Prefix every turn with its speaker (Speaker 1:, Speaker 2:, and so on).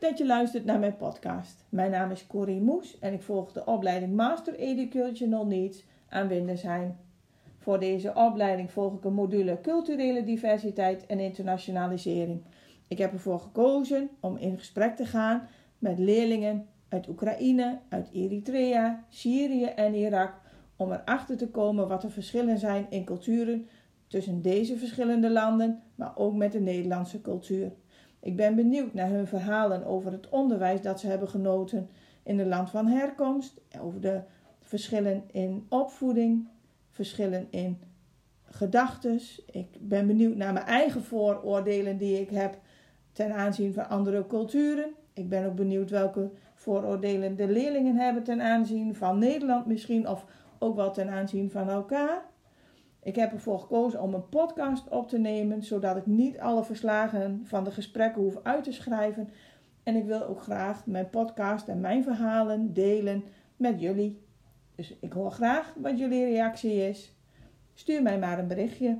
Speaker 1: dat je luistert naar mijn podcast. Mijn naam is Corrie Moes en ik volg de opleiding Master Educational Needs aan Windersheim. Voor deze opleiding volg ik een module Culturele Diversiteit en Internationalisering. Ik heb ervoor gekozen om in gesprek te gaan met leerlingen uit Oekraïne, uit Eritrea, Syrië en Irak om erachter te komen wat de verschillen zijn in culturen tussen deze verschillende landen, maar ook met de Nederlandse cultuur. Ik ben benieuwd naar hun verhalen over het onderwijs dat ze hebben genoten in het land van herkomst, over de verschillen in opvoeding, verschillen in gedachten. Ik ben benieuwd naar mijn eigen vooroordelen die ik heb ten aanzien van andere culturen. Ik ben ook benieuwd welke vooroordelen de leerlingen hebben ten aanzien van Nederland misschien, of ook wel ten aanzien van elkaar. Ik heb ervoor gekozen om een podcast op te nemen, zodat ik niet alle verslagen van de gesprekken hoef uit te schrijven. En ik wil ook graag mijn podcast en mijn verhalen delen met jullie. Dus ik hoor graag wat jullie reactie is. Stuur mij maar een berichtje.